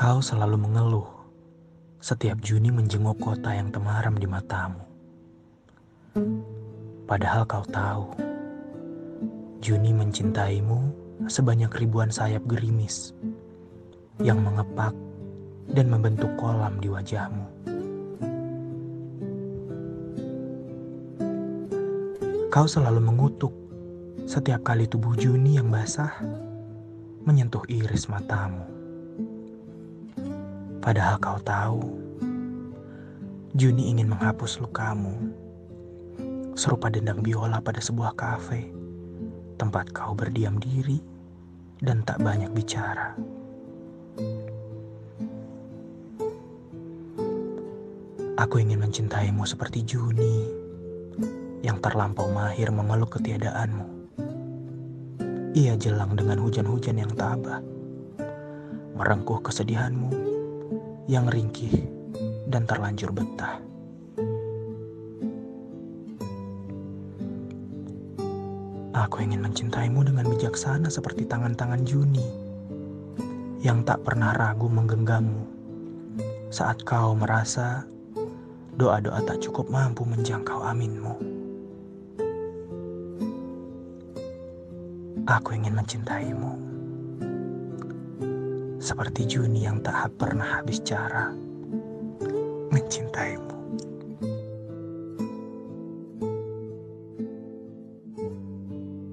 Kau selalu mengeluh setiap Juni menjenguk kota yang temaram di matamu. Padahal kau tahu, Juni mencintaimu sebanyak ribuan sayap gerimis yang mengepak dan membentuk kolam di wajahmu. Kau selalu mengutuk setiap kali tubuh Juni yang basah menyentuh iris matamu. Padahal kau tahu, Juni ingin menghapus lukamu. Serupa dendang biola pada sebuah kafe, tempat kau berdiam diri dan tak banyak bicara. Aku ingin mencintaimu seperti Juni, yang terlampau mahir memeluk ketiadaanmu. Ia jelang dengan hujan-hujan yang tabah, merengkuh kesedihanmu yang ringkih dan terlanjur betah. Aku ingin mencintaimu dengan bijaksana seperti tangan-tangan Juni yang tak pernah ragu menggenggammu saat kau merasa doa-doa tak cukup mampu menjangkau aminmu. Aku ingin mencintaimu seperti Juni yang tak pernah habis cara mencintaimu.